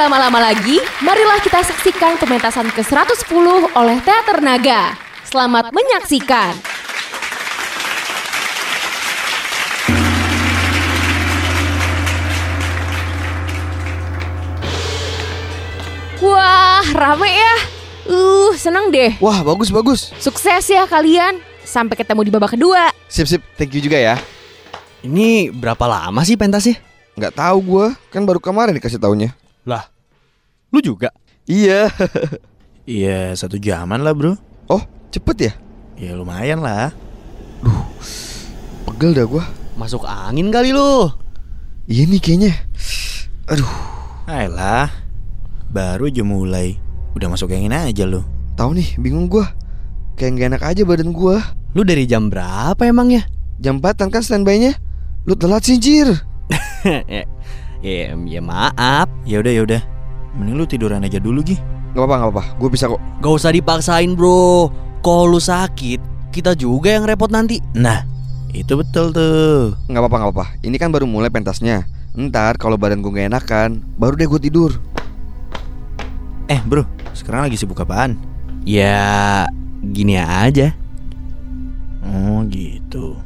Tanpa berlama-lama lagi, marilah kita saksikan pementasan ke-110 oleh Teater Naga. Selamat menyaksikan. Wah, rame ya. Uh, seneng deh. Wah, bagus bagus. Sukses ya kalian. Sampai ketemu di babak kedua. Sip sip, thank you juga ya. Ini berapa lama sih pentasnya? Nggak tahu gua, kan baru kemarin dikasih taunya. Lah, lu juga? Iya. Iya satu jaman lah bro Oh, cepet ya? Ya lumayan lah Pegel dah gua. Masuk angin kali lu. Iya nih kayaknya. Aduh, Ayolah Baru aja mulai Udah masuk angin aja lo tahu nih, bingung gua. Kayak nggak enak aja badan gua. Lu dari jam berapa emangnya? Jam 4 kan standby-nya. Lu telat sih, Jir. ya, ya, maaf. Ya udah ya udah Mending lu tiduran aja dulu Gi Gak apa-apa, gak apa-apa. Gue bisa kok. Gak usah dipaksain bro. Kalau lu sakit, kita juga yang repot nanti. Nah itu betul tuh Gak apa-apa, gak apa-apa. Ini kan baru mulai pentasnya. Ntar kalau badan gue gak enakan, baru deh gue tidur. Eh bro Sekarang lagi sibuk apaan? Ya, gini aja. Oh gitu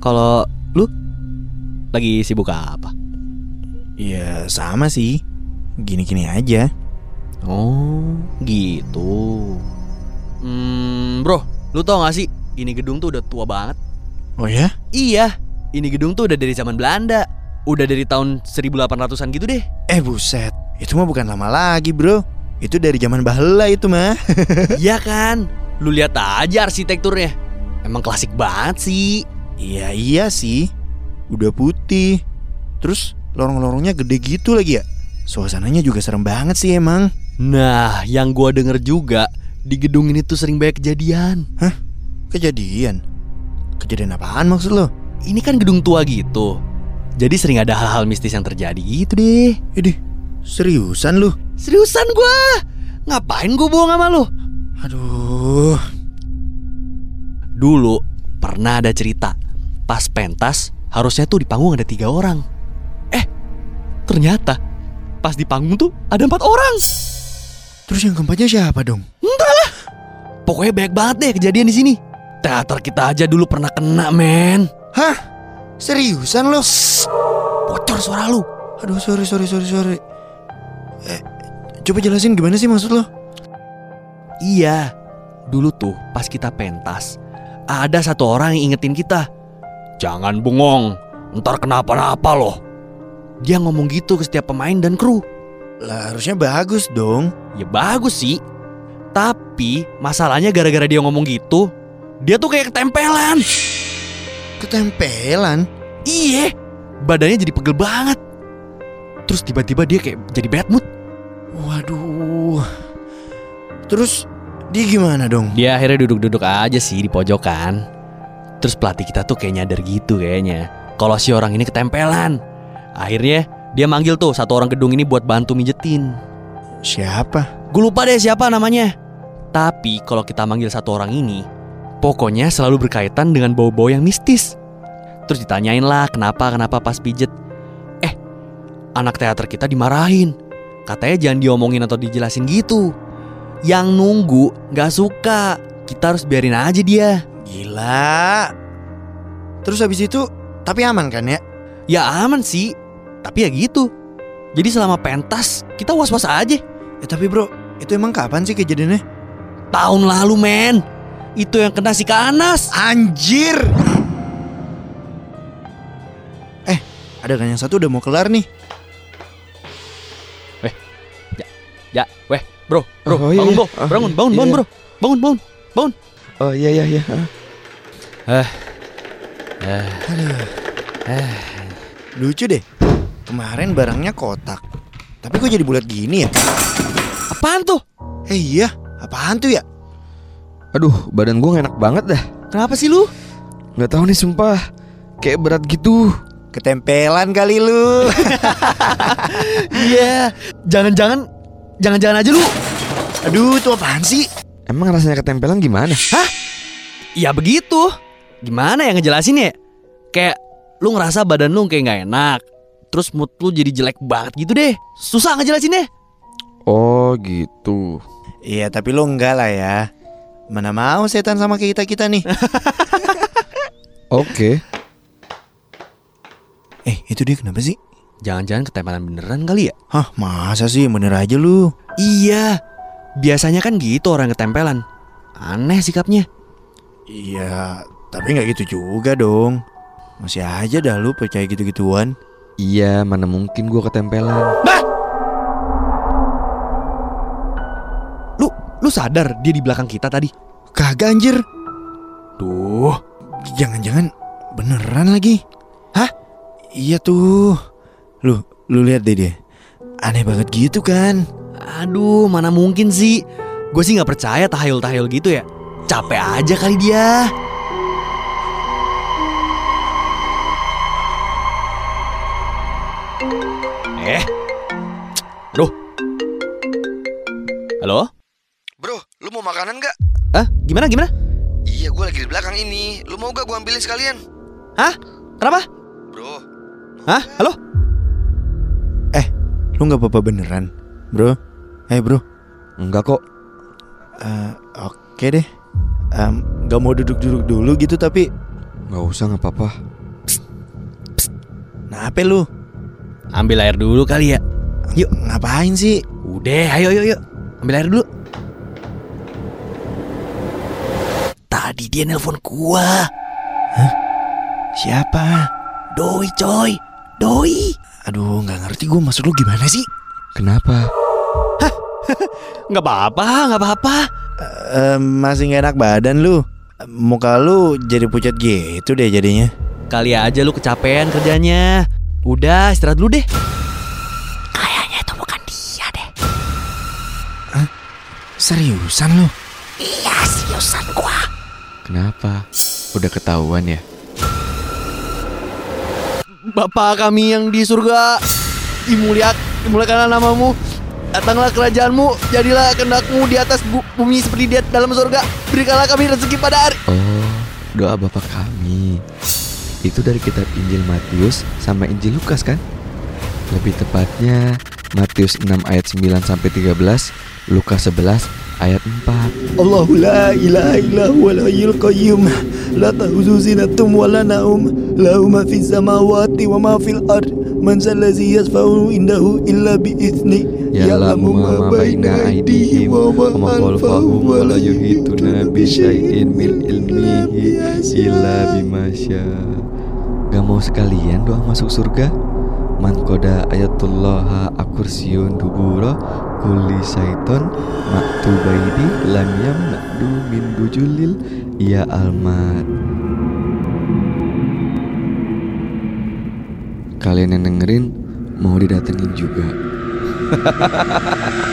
Kalau lu lagi sibuk apa? Ya sama sih Gini-gini aja Oh, gitu. Hmm, bro, lu tau gak sih? Ini gedung tuh udah tua banget. Oh ya? Iya, ini gedung tuh udah dari zaman Belanda. Udah dari tahun 1800-an gitu deh. Eh buset Itu mah bukan lama lagi bro Itu dari zaman bahela itu mah Iya kan? Lu lihat aja arsitekturnya. Emang klasik banget sih. Iya iya sih Udah putih Terus lorong-lorongnya gede gitu lagi ya Suasananya juga serem banget sih emang Nah, yang gua denger juga di gedung ini tuh sering banyak kejadian. Kejadian Kejadian apaan maksud lo? Ini kan gedung tua gitu. Jadi sering ada hal-hal mistis yang terjadi gitu deh. Idih seriusan lu? Seriusan gua? Ngapain gua bohong sama lu? Aduh Dulu pernah ada cerita Pas pentas harusnya tuh di panggung ada tiga orang ternyata pas di panggung tuh ada empat orang. Terus yang keempatnya siapa dong? Pokoknya banyak banget deh kejadian di sini. Teater kita aja dulu pernah kena men. Hah? Seriusan lo? Bocor suara lu. Aduh sorry sorry sorry sorry. Eh, Coba jelasin gimana sih maksud lo? Iya. Dulu tuh pas kita pentas Ada satu orang yang ingetin kita. Jangan bengong. Ntar kenapa-napa loh Dia ngomong gitu ke setiap pemain dan kru. Lah harusnya bagus dong. Ya bagus sih. Tapi masalahnya gara-gara dia ngomong gitu Dia tuh kayak ketempelan. Ketempelan? Iya Badannya jadi pegel banget. Terus tiba-tiba dia kayak jadi bad mood. Waduh. Terus dia gimana dong? Dia akhirnya duduk-duduk aja sih di pojokan. Terus pelatih kita tuh kayak nyadar gitu kayaknya. Kalau si orang ini ketempelan Akhirnya dia manggil tuh satu orang gedung ini buat bantu mijetin. Siapa? Gue lupa deh siapa namanya. Tapi kalau kita manggil satu orang ini Pokoknya selalu berkaitan dengan bau-bau yang mistis. Terus ditanyain lah kenapa kenapa pas pijet? Eh anak teater kita dimarahin. Katanya jangan diomongin atau dijelasin gitu. Yang nunggu gak suka. Kita harus biarin aja dia. Gila. Terus habis itu Tapi aman kan ya? Ya aman sih Tapi ya gitu Jadi selama pentas kita was-was aja Eh tapi bro Itu emang kapan sih kejadiannya? Tahun lalu men Itu yang kena si Kanas Anjir Eh Ada kan yang satu udah mau kelar nih Ya, weh, bro, bro, Oh, iya, bangun, iya. bro, Ah, bangun, bangun, iya. bangun, bro, bangun, bangun. Oh iya iya iya. Ah. Lucu deh Kemarin barangnya kotak Tapi kok jadi bulat gini ya? Apaan tuh? Eh iya Apaan tuh ya? Aduh, badan gue enak banget dah. Kenapa sih lu? Gak tahu nih sumpah. Kayak berat gitu. Ketempelan kali lu Iya, jangan-jangan, jangan-jangan aja lu. Aduh itu apaan sih? Emang rasanya ketempelan gimana? Ya begitu. Gimana ya ngejelasin ya? Kayak lu ngerasa badan lu kayak nggak enak. Terus mood lu jadi jelek banget gitu deh. Susah ngejelasinnya. Oh gitu. Iya tapi lo enggak lah ya Mana mau setan sama kita-kita nih Oke. Eh itu dia kenapa sih? Jangan-jangan ketempelan beneran kali ya? Hah masa sih bener aja lu Iya. Biasanya kan gitu orang ketempelan. Aneh sikapnya. Iya tapi nggak gitu juga dong Masih aja dah lu percaya gitu-gituan Iya, mana mungkin gua ketempelan. Lu lu sadar dia di belakang kita tadi? Kagak anjir Duh, Jangan-jangan beneran lagi Hah? Iya tuh Lu, lu lihat deh dia Aneh banget gitu kan aduh mana mungkin sih? Gue sih nggak percaya tahayul-tahayul gitu ya. Capek aja kali dia. Eh, aduh. Halo? Bro, lu mau makanan nggak? Ah, gimana gimana? Iya, gua lagi di belakang ini. Lu mau gak gua ambilin sekalian? Hah? Kenapa? Bro, Hah? Halo? Lu gak apa-apa beneran Bro Hai bro enggak kok. Eh, Oke deh Em, Gak mau duduk-duduk dulu gitu tapi Nggak usah, nggak apa-apa. Nah apa lu? Ambil air dulu kali ya. Yuk ngapain sih? Udah, ayo yuk yuk. Ambil air dulu. Tadi dia nelpon gua. Siapa? Doi coy. Doi. Aduh nggak ngerti gue maksud lu gimana sih? Kenapa? Nggak apa-apa, nggak apa-apa. Eh, masih gak enak badan lu Muka lu jadi pucat gitu deh jadinya Kali aja lu kecapean kerjanya. Udah, istirahat dulu deh. Kayaknya itu bukan dia deh. Seriusan lu? Iya, seriusan gua. Kenapa? Udah ketahuan ya? Bapa kami yang di surga, dimuliak, dimuliakanlah namamu. Datanglah kerajaanmu, jadilah kehendakmu di atas bu- bumi seperti di dalam surga. Berikanlah kami rezeki pada hari. Oh, doa Bapak kami. Itu dari kitab Injil Matius sama Injil Lukas kan? Lebih tepatnya Matius 6 ayat 9 sampai 13, Lukas 11 ayat 4. Allahu la ilaha illa huwal hayyul qayyum La ta'khudhuhu sinatun wa la naum Lahu ma fis samawati wa ma fil ard Man zallazi yasfa'u indahu illa bi'izni Ya'lamu ma baina aydihim wa ma khalfahum wa la yuhituna bi syai'in min ilmihi illa bima syaa. Gak mau sekalian doa masuk surga? Man koda ayatullah akursiun duburo kulli syaiton maktubaidi lam yamna'du min dujulil ya almat Kalian yang dengerin mau didatengin juga